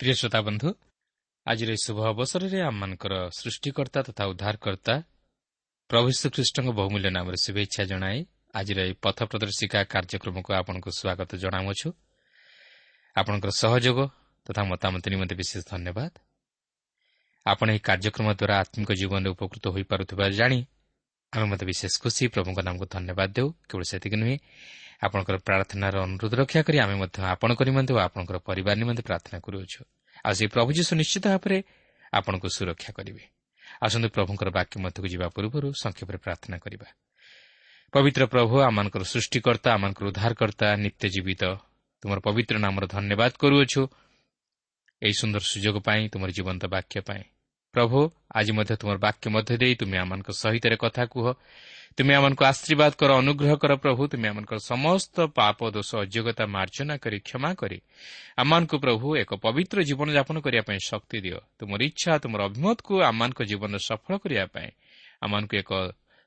ପ୍ରିୟ ଶ୍ରୋତା ବନ୍ଧୁ ଆଜିର ଏହି ଶୁଭ ଅବସରରେ ଆମମାନଙ୍କର ସୃଷ୍ଟିକର୍ତ୍ତା ତଥା ଉଦ୍ଧାରକର୍ତ୍ତା ପ୍ରଭୁ ଶ୍ରୀଖ୍ରୀଷ୍ଟଙ୍କ ବହୁମୂଲ୍ୟ ନାମରେ ଶୁଭେଚ୍ଛା ଜଣାଇ ଆଜିର ଏହି ପଥ ପ୍ରଦର୍ଶିକା କାର୍ଯ୍ୟକ୍ରମକୁ ଆପଣଙ୍କୁ ସ୍ୱାଗତ ଜଣାଉଛୁ ଆପଣଙ୍କର ସହଯୋଗ ତଥା ମତାମତ ନିମନ୍ତେ ବିଶେଷ ଧନ୍ୟବାଦ। ଆପଣ ଏହି କାର୍ଯ୍ୟକ୍ରମ ଦ୍ୱାରା ଆତ୍ମିକ ଜୀବନରେ ଉପକୃତ ହୋଇପାରୁଥିବା ଜାଣି ଆମେ ମୋତେ ବିଶେଷ ଖୁସି ପ୍ରଭୁଙ୍କ ନାମକୁ ଧନ୍ୟବାଦ ଦେଉ। କେବଳ ସେତିକି ନୁହେଁ ଆପଣଙ୍କର ପ୍ରାର୍ଥନାର ଅନୁରୋଧ ରକ୍ଷା କରି ଆମେ ମଧ୍ୟ ଆପଣଙ୍କ ନିମନ୍ତେ ଓ ଆପଣଙ୍କର ପରିବାର ନିମନ୍ତେ ପ୍ରାର୍ଥନା କରୁଅଛୁ। ଆଉ ସେହି ପ୍ରଭୁ ଯୀଶୁ ନିଶ୍ଚିତ ଭାବରେ ଆପଣଙ୍କୁ ସୁରକ୍ଷା କରିବେ। ଆସନ୍ତୁ ପ୍ରଭୁଙ୍କର ବାକ୍ୟ ମଧ୍ୟକୁ ଯିବା ପୂର୍ବରୁ ସଂକ୍ଷେପରେ ପ୍ରାର୍ଥନା କରିବା। ପବିତ୍ର ପ୍ରଭୁ ଆମମାନଙ୍କର ସୃଷ୍ଟିକର୍ତ୍ତା ଆମମାନଙ୍କର ଉଦ୍ଧାରକର୍ତ୍ତା ନିତ୍ୟ ଜୀବିତ ତୁମର ପବିତ୍ର ନାମର ଧନ୍ୟବାଦ କରୁଅଛୁ। ଏହି ସୁନ୍ଦର ସୁଯୋଗ ପାଇଁ ତୁମର ଜୀବନ୍ତ ବାକ୍ୟ ପାଇଁ। ପ୍ରଭୁ ଆଜି ମଧ୍ୟ ତୁମର ବାକ୍ୟ ମଧ୍ୟ ଦେଇ ତୁମେ ଆମମାନଙ୍କ ସହିତ କଥା କୁହ। ତୁମେ ଆମମାନଙ୍କୁ ଆଶୀର୍ବାଦ କର ଅନୁଗ୍ରହ କର ପ୍ରଭୁ। ତୁମେ ଆମଙ୍କର ସମସ୍ତ ପାପ ଦୋଷ ଅଯୋଗ୍ୟତା ମାର୍ଜନା କରି କ୍ଷମା କରି ଆମମାନଙ୍କୁ ପ୍ରଭୁ ଏକ ପବିତ୍ର ଜୀବନଯାପନ କରିବା ପାଇଁ ଶକ୍ତି ଦିଅ। ତୁମର ଇଚ୍ଛା ତୁମର ଅଭିମତକୁ ଆମମାନଙ୍କ ଜୀବନରେ ସଫଳ କରିବା ପାଇଁ ଆମମାନଙ୍କୁ ଏକ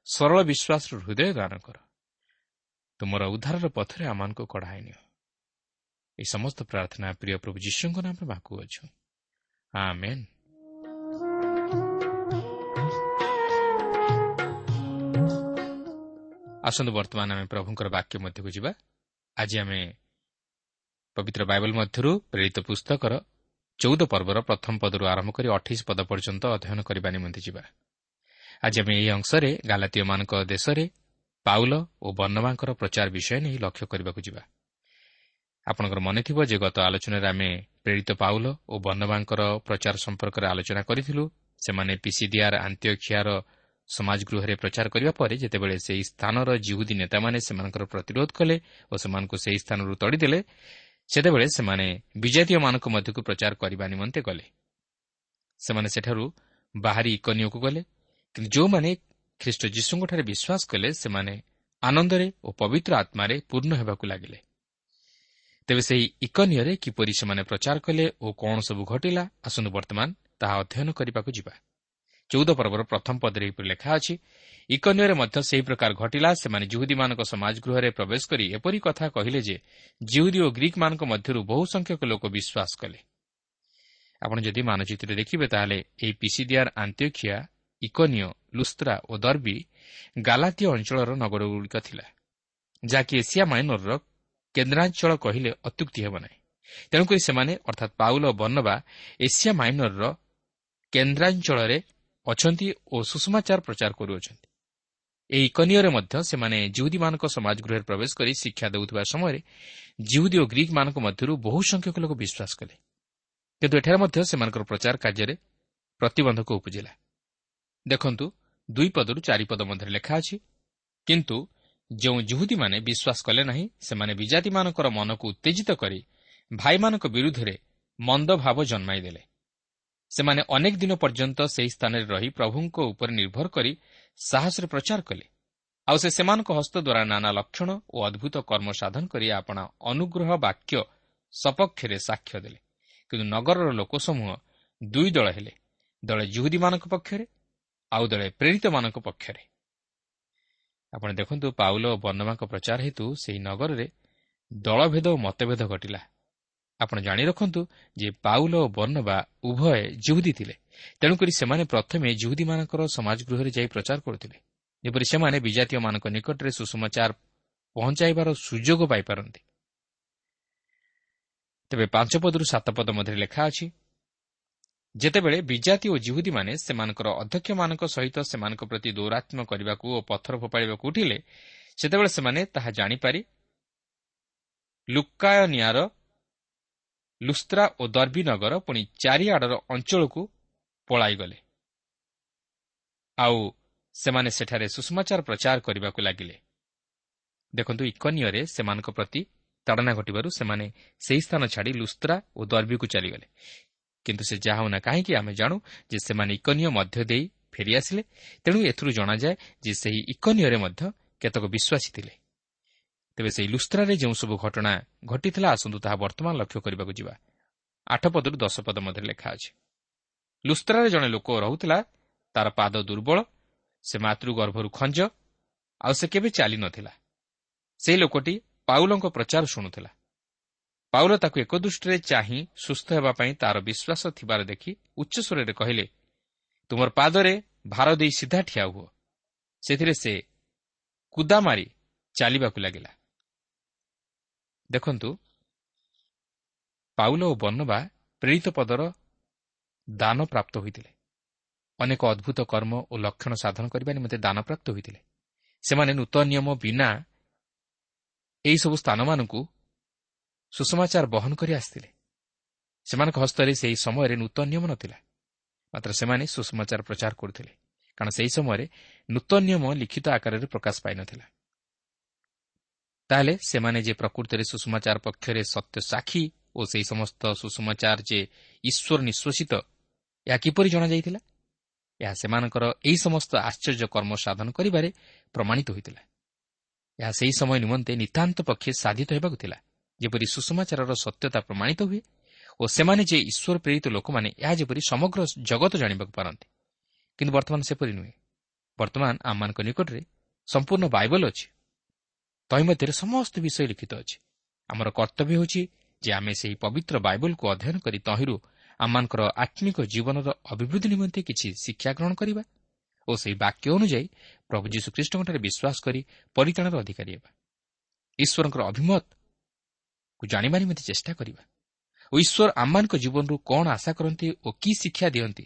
ସରଳ ବିଶ୍ୱାସର ହୃଦୟ ଦାନ କର। ତୁମର ଉଦ୍ଧାରର ପଥରେ ଆମମାନଙ୍କୁ କଢ଼ାଇ ନିଅ। ଏହି ସମସ୍ତ ପ୍ରାର୍ଥନା ପ୍ରିୟ ପ୍ରଭୁ ଯୀଶୁଙ୍କ ନାମରେ ମାଗୁଅଛୁ ଆସନ୍ତୁ ବର୍ତ୍ତମାନ ଆମେ ପ୍ରଭୁଙ୍କର ବାକ୍ୟ ମଧ୍ୟକୁ ଯିବା। ଆଜି ଆମେ ପବିତ୍ର ବାଇବଲ ମଧ୍ୟରୁ ପ୍ରେରିତ ପୁସ୍ତକର ଚଉଦ ପର୍ବର ପ୍ରଥମ ପଦରୁ ଆରମ୍ଭ କରି ଅଠେଇଶ ପଦ ପର୍ଯ୍ୟନ୍ତ ଅଧ୍ୟୟନ କରିବା ନିମନ୍ତେ ଯିବା। ଆଜି ଆମେ ଏହି ଅଂଶରେ ଗାଲାତୀୟମାନଙ୍କ ଦେଶରେ ପାଉଲ ଓ ବର୍ଣ୍ଣବାଙ୍କର ପ୍ରଚାର ବିଷୟ ନେଇ ଲକ୍ଷ୍ୟ କରିବାକୁ ଯିବା। ଆପଣଙ୍କର ମନେଥିବ ଯେ ଗତ ଆଲୋଚନାରେ ଆମେ ପ୍ରେରିତ ପାଉଲ ଓ ବର୍ଣ୍ଣବାଙ୍କର ପ୍ରଚାର ସମ୍ପର୍କରେ ଆଲୋଚନା କରିଥିଲୁ। ସେମାନେ ପିସିଡିଆର ଆନ୍ତ୍ୟଖିଆର ସମାଜଗୃହରେ ପ୍ରଚାର କରିବା ପରେ ଯେତେବେଳେ ସେହି ସ୍ଥାନର ଜିହୁଦୀ ନେତାମାନେ ସେମାନଙ୍କର ପ୍ରତିରୋଧ କଲେ ଓ ସେମାନଙ୍କୁ ସେହି ସ୍ଥାନରୁ ତଡ଼ିଦେଲେ ସେତେବେଳେ ସେମାନେ ବିଜାତୀୟମାନଙ୍କ ମଧ୍ୟକୁ ପ୍ରଚାର କରିବା ନିମନ୍ତେ ଗଲେ। ସେମାନେ ସେଠାରୁ ବାହାରି ଇକନିଓକୁ ଗଲେ। କିନ୍ତୁ ଯେଉଁମାନେ ଖ୍ରୀଷ୍ଟ ଯୀଶୁଙ୍କଠାରେ ବିଶ୍ୱାସ କଲେ ସେମାନେ ଆନନ୍ଦରେ ଓ ପବିତ୍ର ଆତ୍ମାରେ ପୂର୍ଣ୍ଣ ହେବାକୁ ଲାଗିଲେ। ତେବେ ସେହି ଇକନିୟରେ କିପରି ସେମାନେ ପ୍ରଚାର କଲେ ଓ କ'ଣ ସବୁ ଘଟିଲା ଆସନ୍ତୁ ବର୍ତ୍ତମାନ ତାହା ଅଧ୍ୟୟନ କରିବାକୁ ଯିବା। ଚଉଦ ପର୍ବର ପ୍ରଥମ ପଦରେ ଏହିପରି ଲେଖା ଅଛି ଇକନିୟରେ ମଧ୍ୟ ସେହି ପ୍ରକାର ଘଟିଲା ସେମାନେ ଜୁହୁଦୀମାନଙ୍କ ସମାଜଗୃହରେ ପ୍ରବେଶ କରି ଏପରି କଥା କହିଲେ ଯେ ଜିହୁଦୀ ଓ ଗ୍ରୀକ୍ମାନଙ୍କ ମଧ୍ୟରୁ ବହୁ ସଂଖ୍ୟକ ଲୋକ ବିଶ୍ୱାସ କଲେ। ଆପଣ ଯଦି ମାନଚିତ୍ରରେ ଦେଖିବେ ତାହେଲେ ଏହି ପିସିଡିଆର ଆନ୍ତ୍ୟଖିଆ ଇକନିଓ ଲୁସ୍ତ୍ରା ଓ ଦର୍ବୀ ଗାଲାତୀୟ ଅଞ୍ଚଳର ନଗରଗୁଡ଼ିକ ଥିଲା ଯାହାକି ଏସିଆ ମାଇନରର କେନ୍ଦ୍ରାଞ୍ଚଳ କହିଲେ ଅତ୍ୟୁକ୍ତି ହେବ ନାହିଁ। ତେଣୁକରି ସେମାନେ ଅର୍ଥାତ୍ ପାଉଲ ବର୍ଣ୍ଣବା ଏସିଆ ମାଇନରର କେନ୍ଦ୍ରାଞ୍ଚଳରେ ଅଛନ୍ତି ଓ ସୁଷମାଚାର ପ୍ରଚାର କରୁଅଛନ୍ତି। ଏହି ଇକନିୟରେ ମଧ୍ୟ ସେମାନେ ଜିହୁଦୀମାନଙ୍କ ସମାଜଗୃହରେ ପ୍ରବେଶ କରି ଶିକ୍ଷା ଦେଉଥିବା ସମୟରେ ଜିହୁଦୀ ଓ ଗ୍ରୀକ୍ମାନଙ୍କ ମଧ୍ୟରୁ ବହୁ ସଂଖ୍ୟକ ଲୋକ ବିଶ୍ୱାସ କଲେ। କିନ୍ତୁ ଏଠାରେ ମଧ୍ୟ ସେମାନଙ୍କର ପ୍ରଚାର କାର୍ଯ୍ୟରେ ପ୍ରତିବନ୍ଧକ ଉପୁଜିଲା। ଦେଖନ୍ତୁ ଦୁଇ ପଦରୁ ଚାରିପଦ ମଧ୍ୟରେ ଲେଖା ଅଛି କିନ୍ତୁ ଯେଉଁ ଜୁହୁଦୀମାନେ ବିଶ୍ୱାସ କଲେ ନାହିଁ ସେମାନେ ବିଜାତିମାନଙ୍କର ମନକୁ ଉତ୍ତେଜିତ କରି ଭାଇମାନଙ୍କ ବିରୁଦ୍ଧରେ ମନ୍ଦଭାବ ଜନ୍ମାଇ ଦେଲେ। ସେମାନେ ଅନେକ ଦିନ ପର୍ଯ୍ୟନ୍ତ ସେହି ସ୍ଥାନରେ ରହି ପ୍ରଭୁଙ୍କ ଉପରେ ନିର୍ଭର କରି ସାହସରେ ପ୍ରଚାର କଲେ। ଆଉ ସେ ସେମାନଙ୍କ ହସ୍ତ ଦ୍ୱାରା ନାନା ଲକ୍ଷଣ ଓ ଅଦ୍ଭୁତ କର୍ମ ସାଧନ କରି ଆପଣା ଅନୁଗ୍ରହ ବାକ୍ୟ ସପକ୍ଷରେ ସାକ୍ଷ୍ୟ ଦେଲେ। କିନ୍ତୁ ନଗରର ଲୋକସମୂହ ଦୁଇ ଦଳ ହେଲେ ଦଳେ ଜୁହୁଦୀମାନଙ୍କ ପକ୍ଷରେ ଆଉ ଦଳେ ପ୍ରେରିତମାନଙ୍କ ପକ୍ଷରେ। ଆପଣ ଦେଖନ୍ତୁ ପାଉଲ ଓ ବର୍ଣ୍ଣମାଙ୍କ ପ୍ରଚାର ହେତୁ ସେହି ନଗରରେ ଦଳଭେଦ ଓ ମତଭେଦ ଘଟିଲା। ଆପଣ ଜାଣି ରଖନ୍ତୁ ଯେ ପାଉଲ ଓ ବର୍ଣ୍ଣବା ଉଭୟ ଜୁହୁଦୀ ଥିଲେ। ତେଣୁକରି ସେମାନେ ପ୍ରଥମେ ଜୁହୁଦୀମାନଙ୍କର ସମାଜଗୃହରେ ଯାଇ ପ୍ରଚାର କରୁଥିଲେ। ଯେପରି ସେମାନେ ବିଜାତୀୟମାନଙ୍କ ନିକଟରେ ସୁଷମାଚାର ପହଞ୍ଚାଇବାର ସୁଯୋଗ ପାଇପାରନ୍ତି। ତେବେ ପାଞ୍ଚ ପଦରୁ ସାତ ପଦ ମଧ୍ୟରେ ଲେଖା ଅଛି ଯେତେବେଳେ ବିଜାତି ଓ ଜିହୁଦୀମାନେ ସେମାନଙ୍କର ଅଧ୍ୟକ୍ଷମାନଙ୍କ ସହିତ ସେମାନଙ୍କ ପ୍ରତି ଦୌରାତ୍ମ କରିବାକୁ ଓ ପଥର ଫୋପାଡ଼ିବାକୁ ଉଠିଲେ ସେତେବେଳେ ସେମାନେ ତାହା ଜାଣିପାରି ଲୁକାୟନିଆର ଲୁସ୍ତ୍ରା ଓ ଦର୍ବିନଗର ପୁଣି ଚାରିଆଡ଼ର ଅଞ୍ଚଳକୁ ପଳାଇଗଲେ। ଆଉ ସେମାନେ ସେଠାରେ ସୁଷମାଚାର ପ୍ରଚାର କରିବାକୁ ଲାଗିଲେ। ଦେଖନ୍ତୁ ଇକନିୟରେ ସେମାନଙ୍କ ପ୍ରତି ତାଡ଼ନା ଘଟିବାରୁ ସେମାନେ ସେହି ସ୍ଥାନ ଛାଡ଼ି ଲୁସ୍ତ୍ରା ଓ ଦର୍ବିକୁ ଚାଲିଗଲେ। କିନ୍ତୁ ସେ ଯାହା ହେଉନା କାହିଁକି ଆମେ ଜାଣୁ ଯେ ସେମାନେ ଇକନିୟ ମଧ୍ୟ ଦେଇ ଫେରିଆସିଲେ ତେଣୁ ଏଥିରୁ ଜଣାଯାଏ ଯେ ସେହି ଇକନିୟରେ ମଧ୍ୟ କେତେକ ବିଶ୍ୱାସୀ ଥିଲେ। ତେବେ ସେହି ଲୁସ୍ତ୍ରାରେ ଯେଉଁସବୁ ଘଟଣା ଘଟିଥିଲା ଆସନ୍ତୁ ତାହା ବର୍ତ୍ତମାନ ଲକ୍ଷ୍ୟ କରିବାକୁ ଯିବା। ଆଠ ପଦରୁ ଦଶ ପଦ ମଧ୍ୟରେ ଲେଖା ଅଛି। ଲୁସ୍ତ୍ରାରେ ଜଣେ ଲୋକ ରହୁଥିଲା ତାର ପାଦ ଦୁର୍ବଳ ସେ ମାତୃଗର୍ଭରୁ ଖଞ୍ଜ ଆଉ ସେ କେବେ ଚାଲି ନଥିଲା। ସେହି ଲୋକଟି ପାଉଲଙ୍କ ପ୍ରଚାର ଶୁଣୁଥିଲା। ପାଉଲ ତାକୁ ଏକ ଦୃଷ୍ଟିରେ ଚାହିଁ ସୁସ୍ଥ ହେବା ପାଇଁ ତାର ବିଶ୍ୱାସ ଥିବାର ଦେଖି ଉଚ୍ଚସ୍ୱରରେ କହିଲେ ତୁମର ପାଦରେ ଭାର ଦେଇ ସିଧା ଠିଆ ହୁଅ। ସେଥିରେ ସେ କୁଦା ମାରି ଚାଲିବାକୁ ଲାଗିଲା। ଦେଖନ୍ତୁ ପାଉଲ ଓ ବର୍ଣ୍ଣବା ପ୍ରେରିତ ପଦର ଦାନ ପ୍ରାପ୍ତ ହୋଇଥିଲେ। ଅନେକ ଅଦ୍ଭୁତ କର୍ମ ଓ ଲକ୍ଷଣ ସାଧନ କରିବା ନିମନ୍ତେ ଦାନ ପ୍ରାପ୍ତ ହୋଇଥିଲେ। ସେମାନେ ନୂତନ ନିୟମ ବିନା ଏହିସବୁ ସ୍ଥାନମାନଙ୍କୁ ସୁଷମାଚାର ବହନ କରି ଆସିଥିଲେ। ସେମାନଙ୍କ ହସ୍ତରେ ସେହି ସମୟରେ ନୂତନ ନିୟମ ନଥିଲା। ମାତ୍ର ସେମାନେ ସୁଷମାଚାର ପ୍ରଚାର କରୁଥିଲେ। କାରଣ ସେହି ସମୟରେ ନୂତନ ନିୟମ ଲିଖିତ ଆକାରରେ ପ୍ରକାଶ ପାଇନଥିଲା। ତାହେଲେ ସେମାନେ ଯେ ପ୍ରକୃତରେ ସୁଷମାଚାର ପକ୍ଷରେ ସତ୍ୟ ସାକ୍ଷୀ ଓ ସେହି ସମସ୍ତ ସୁଷମାଚାର ଯେ ଈଶ୍ୱର ନିଶ୍ୱାସିତ ଏହା କିପରି ଜଣାଯାଇଥିଲା? ଏହା ସେମାନଙ୍କର ଏହି ସମସ୍ତ ଆଶ୍ଚର୍ଯ୍ୟ କର୍ମ ସାଧନ କରିବାରେ ପ୍ରମାଣିତ ହୋଇଥିଲା। ଏହା ସେହି ସମୟ ନିମନ୍ତେ ନିତାନ୍ତ ପକ୍ଷେ ସାଧିତ ହେବାକୁ ଥିଲା ଯେପରି ସୁଷମାଚାରର ସତ୍ୟତା ପ୍ରମାଣିତ ହୁଏ ଓ ସେମାନେ ଯେ ଈଶ୍ୱର ପ୍ରେରିତ ଲୋକମାନେ ଏହା ଯେପରି ସମଗ୍ର ଜଗତ ଜାଣିବାକୁ ପାରନ୍ତି। କିନ୍ତୁ ବର୍ତ୍ତମାନ ସେପରି ନୁହେଁ। ବର୍ତ୍ତମାନ ଆମମାନଙ୍କ ନିକଟରେ ସମ୍ପୂର୍ଣ୍ଣ ବାଇବଲ ଅଛି। ତହିଁ ମଧ୍ୟରେ ସମସ୍ତ ବିଷୟ ଲିଖିତ ଅଛି। ଆମର କର୍ତ୍ତବ୍ୟ ହେଉଛି ଯେ ଆମେ ସେହି ପବିତ୍ର ବାଇବଲକୁ ଅଧ୍ୟୟନ କରି ତହିଁରୁ ଆମମାନଙ୍କର ଆତ୍ମିକ ଜୀବନର ଅଭିବୃଦ୍ଧି ନିମନ୍ତେ କିଛି ଶିକ୍ଷା ଗ୍ରହଣ କରିବା ଓ ସେହି ବାକ୍ୟ ଅନୁଯାୟୀ ପ୍ରଭୁ ଯୀଶୁଖ୍ରୀଷ୍ଟଙ୍କଠାରେ ବିଶ୍ୱାସ କରି ପରିତାଣର ଅଧିକାରୀ ହେବା। ଈଶ୍ୱରଙ୍କର ଅଭିମତ ଜାଣିବା ନିମନ୍ତେ ଚେଷ୍ଟା କରିବା। ଓ ଈଶ୍ୱର ଆମମାନଙ୍କ ଜୀବନରୁ କ'ଣ ଆଶା କରନ୍ତି ଓ କି ଶିକ୍ଷା ଦିଅନ୍ତି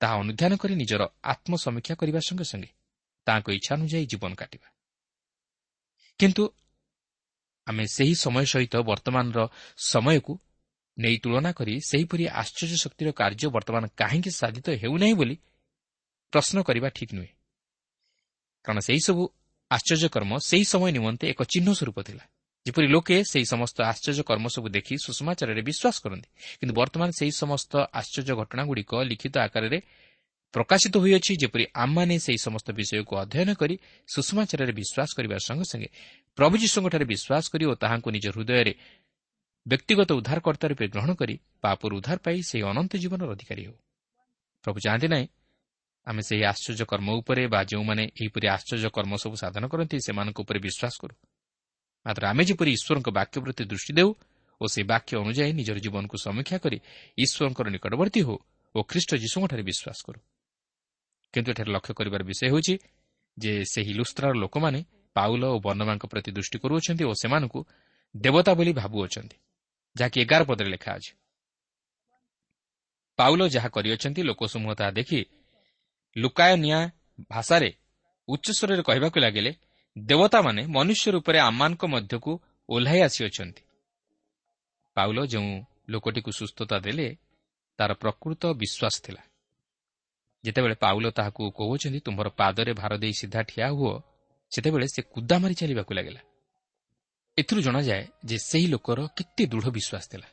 ତାହା ଅନୁଧ୍ୟାନ କରି ନିଜର ଆତ୍ମସମୀକ୍ଷା କରିବା ସଙ୍ଗେ ସଙ୍ଗେ ତାଙ୍କ ଇଚ୍ଛା ଅନୁଯାୟୀ ଜୀବନ କାଟିବା। କିନ୍ତୁ ଆମେ ସେହି ସମୟ ସହିତ ବର୍ତ୍ତମାନର ସମୟକୁ ନେଇ ତୁଳନା କରି ସେହିପରି ଆଶ୍ଚର୍ଯ୍ୟ ଶକ୍ତିର କାର୍ଯ୍ୟ ବର୍ତ୍ତମାନ କାହିଁକି ସାଧିତ ହେଉନାହିଁ ବୋଲି ପ୍ରଶ୍ନ କରିବା ଠିକ୍ ନୁହେଁ। କାରଣ ସେହିସବୁ ଆଶ୍ଚର୍ଯ୍ୟକର୍ମ ସେହି ସମୟ ନିମନ୍ତେ ଏକ ଚିହ୍ନ ସ୍ୱରୂପ ଥିଲା। ଯେପରି ଲୋକେ ସେହି ସମସ୍ତ ଆଶ୍ଚର୍ଯ୍ୟ କର୍ମ ସବୁ ଦେଖି ସୁଷମାଚାରରେ ବିଶ୍ୱାସ କରନ୍ତି। କିନ୍ତୁ ବର୍ତ୍ତମାନ ସେହି ସମସ୍ତ ଆଶ୍ଚର୍ଯ୍ୟ ଘଟଣାଗୁଡ଼ିକ ଲିଖିତ ଆକାରରେ ପ୍ରକାଶିତ ହୋଇଅଛି ଯେପରି ଆମମାନେ ସେହି ସମସ୍ତ ବିଷୟକୁ ଅଧ୍ୟୟନ କରି ସୁଷମାଚାରରେ ବିଶ୍ୱାସ କରିବା ସଙ୍ଗେ ସଙ୍ଗେ ପ୍ରଭୁ ଯୀଶୁଙ୍କଠାରେ ବିଶ୍ୱାସ କରି ଓ ତାହାଙ୍କୁ ନିଜ ହୃଦୟରେ ବ୍ୟକ୍ତିଗତ ଉଦ୍ଧାରକର୍ତ୍ତା ରୂପେ ଗ୍ରହଣ କରି ପାପରୁ ଉଦ୍ଧାର ପାଇ ସେହି ଅନନ୍ତ ଜୀବନର ଅଧିକାରୀ ହେଉ। ପ୍ରଭୁ ଚାହାନ୍ତି ନାହିଁ ଆମେ ସେହି ଆଶ୍ଚର୍ଯ୍ୟ କର୍ମ ଉପରେ ବା ଯେଉଁମାନେ ଏହିପରି ଆଶ୍ଚର୍ଯ୍ୟ କର୍ମ ସବୁ ସାଧନ କରନ୍ତି ସେମାନଙ୍କ ଉପରେ ବିଶ୍ୱାସ କରୁ। ମାତ୍ର ଆମେ ଯେପରି ଈଶ୍ୱରଙ୍କ ବାକ୍ୟ ପ୍ରତି ଦୃଷ୍ଟି ଦେଉ ଓ ସେହି ବାକ୍ୟ ଅନୁଯାୟୀ ନିଜର ଜୀବନକୁ ସମୀକ୍ଷା କରି ଈଶ୍ୱରଙ୍କର ନିକଟବର୍ତ୍ତୀ ହେଉ ଓ ଖ୍ରୀଷ୍ଟ ଯୀଶୁଙ୍କଠାରେ ବିଶ୍ୱାସ କରୁ। କିନ୍ତୁ ଏଠାରେ ଲକ୍ଷ୍ୟ କରିବାର ବିଷୟ ହେଉଛି ଯେ ସେହି ଲୁସ୍ତ୍ରାର ଲୋକମାନେ ପାଉଲ ଓ ବର୍ଣ୍ଣମାଙ୍କ ପ୍ରତି ଦୃଷ୍ଟି କରୁଅଛନ୍ତି ଓ ସେମାନଙ୍କୁ ଦେବତା ବୋଲି ଭାବୁଅଛନ୍ତି ଯାହାକି ଏଗାର ପଦରେ ଲେଖା ଅଛି। ପାଉଲ ଯାହା କରିଅଛନ୍ତି ଲୋକସମୂହ ତାହା ଦେଖି ଲୁକାୟ ନିଆଁ ଭାଷାରେ ଉଚ୍ଚସ୍ୱରରେ କହିବାକୁ ଲାଗିଲେ ଦେବତାମାନେ ମନୁଷ୍ୟ ରୂପରେ ଆମମାନଙ୍କ ମଧ୍ୟକୁ ଓହ୍ଲାଇ ଆସିଅଛନ୍ତି। ପାଉଲ ଯେଉଁ ଲୋକଟିକୁ ସୁସ୍ଥତା ଦେଲେ ତାର ପ୍ରକୃତ ବିଶ୍ୱାସ ଥିଲା। ଯେତେବେଳେ ପାଉଲ ତାହାକୁ କହୁଛନ୍ତି ତୁମ୍ଭର ପାଦରେ ଭାର ଦେଇ ସିଧା ଠିଆ ହୁଅ ସେତେବେଳେ ସେ କୁଦା ମାରି ଚାଲିବାକୁ ଲାଗିଲା। ଏଥିରୁ ଜଣାଯାଏ ଯେ ସେହି ଲୋକର କେତେ ଦୃଢ଼ ବିଶ୍ୱାସ ଥିଲା।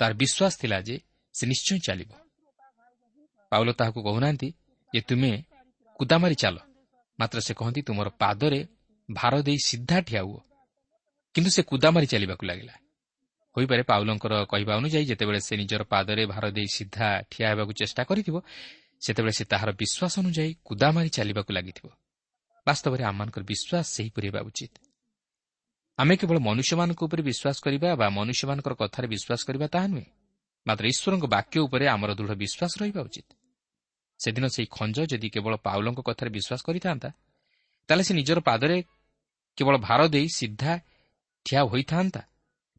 ତାର ବିଶ୍ୱାସ ଥିଲା ଯେ ସେ ନିଶ୍ଚୟ ଚାଲିବ। ପାଉଲ ତାହାକୁ କହୁନାହାନ୍ତି ଯେ ତୁମେ କୁଦାମାରି ଚାଲ। ମାତ୍ର ସେ କହନ୍ତି ତୁମର ପାଦରେ ଭାର ଦେଇ ସିଧା ଠିଆ ହୁଅ। କିନ୍ତୁ ସେ କୁଦାମାରି ଚାଲିବାକୁ ଲାଗିଲା। ହୋଇପାରେ ପାଉଲଙ୍କର କହିବା ଅନୁଯାୟୀ ଯେତେବେଳେ ସେ ନିଜର ପାଦରେ ଭାର ଦେଇ ସିଧା ଠିଆ ହେବାକୁ ଚେଷ୍ଟା କରିଥିବ ସେତେବେଳେ ସେ ତାହାର ବିଶ୍ୱାସ ଅନୁଯାୟୀ କୁଦାମାରି ଚାଲିବାକୁ ଲାଗିଥିବ। ବାସ୍ତବରେ ଆମମାନଙ୍କର ବିଶ୍ୱାସ ସେହିପରି ହେବା ଉଚିତ। ଆମେ କେବଳ ମନୁଷ୍ୟମାନଙ୍କ ଉପରେ ବିଶ୍ୱାସ କରିବା ବା ମନୁଷ୍ୟମାନଙ୍କର କଥାରେ ବିଶ୍ୱାସ କରିବା ତାହା ନୁହେଁ ମାତ୍ର ଈଶ୍ୱରଙ୍କ ବାକ୍ୟ ଉପରେ ଆମର ଦୃଢ଼ ବିଶ୍ୱାସ ରହିବା ଉଚିତ। ସେଦିନ ସେହି ଖଞ୍ଜ ଯଦି କେବଳ ପାଉଲଙ୍କ କଥାରେ ବିଶ୍ୱାସ କରିଥାନ୍ତା ତାହେଲେ ସେ ନିଜର ପାଦରେ କେବଳ ଭାର ଦେଇ ସିଧା ଠିଆ ହୋଇଥାନ୍ତା।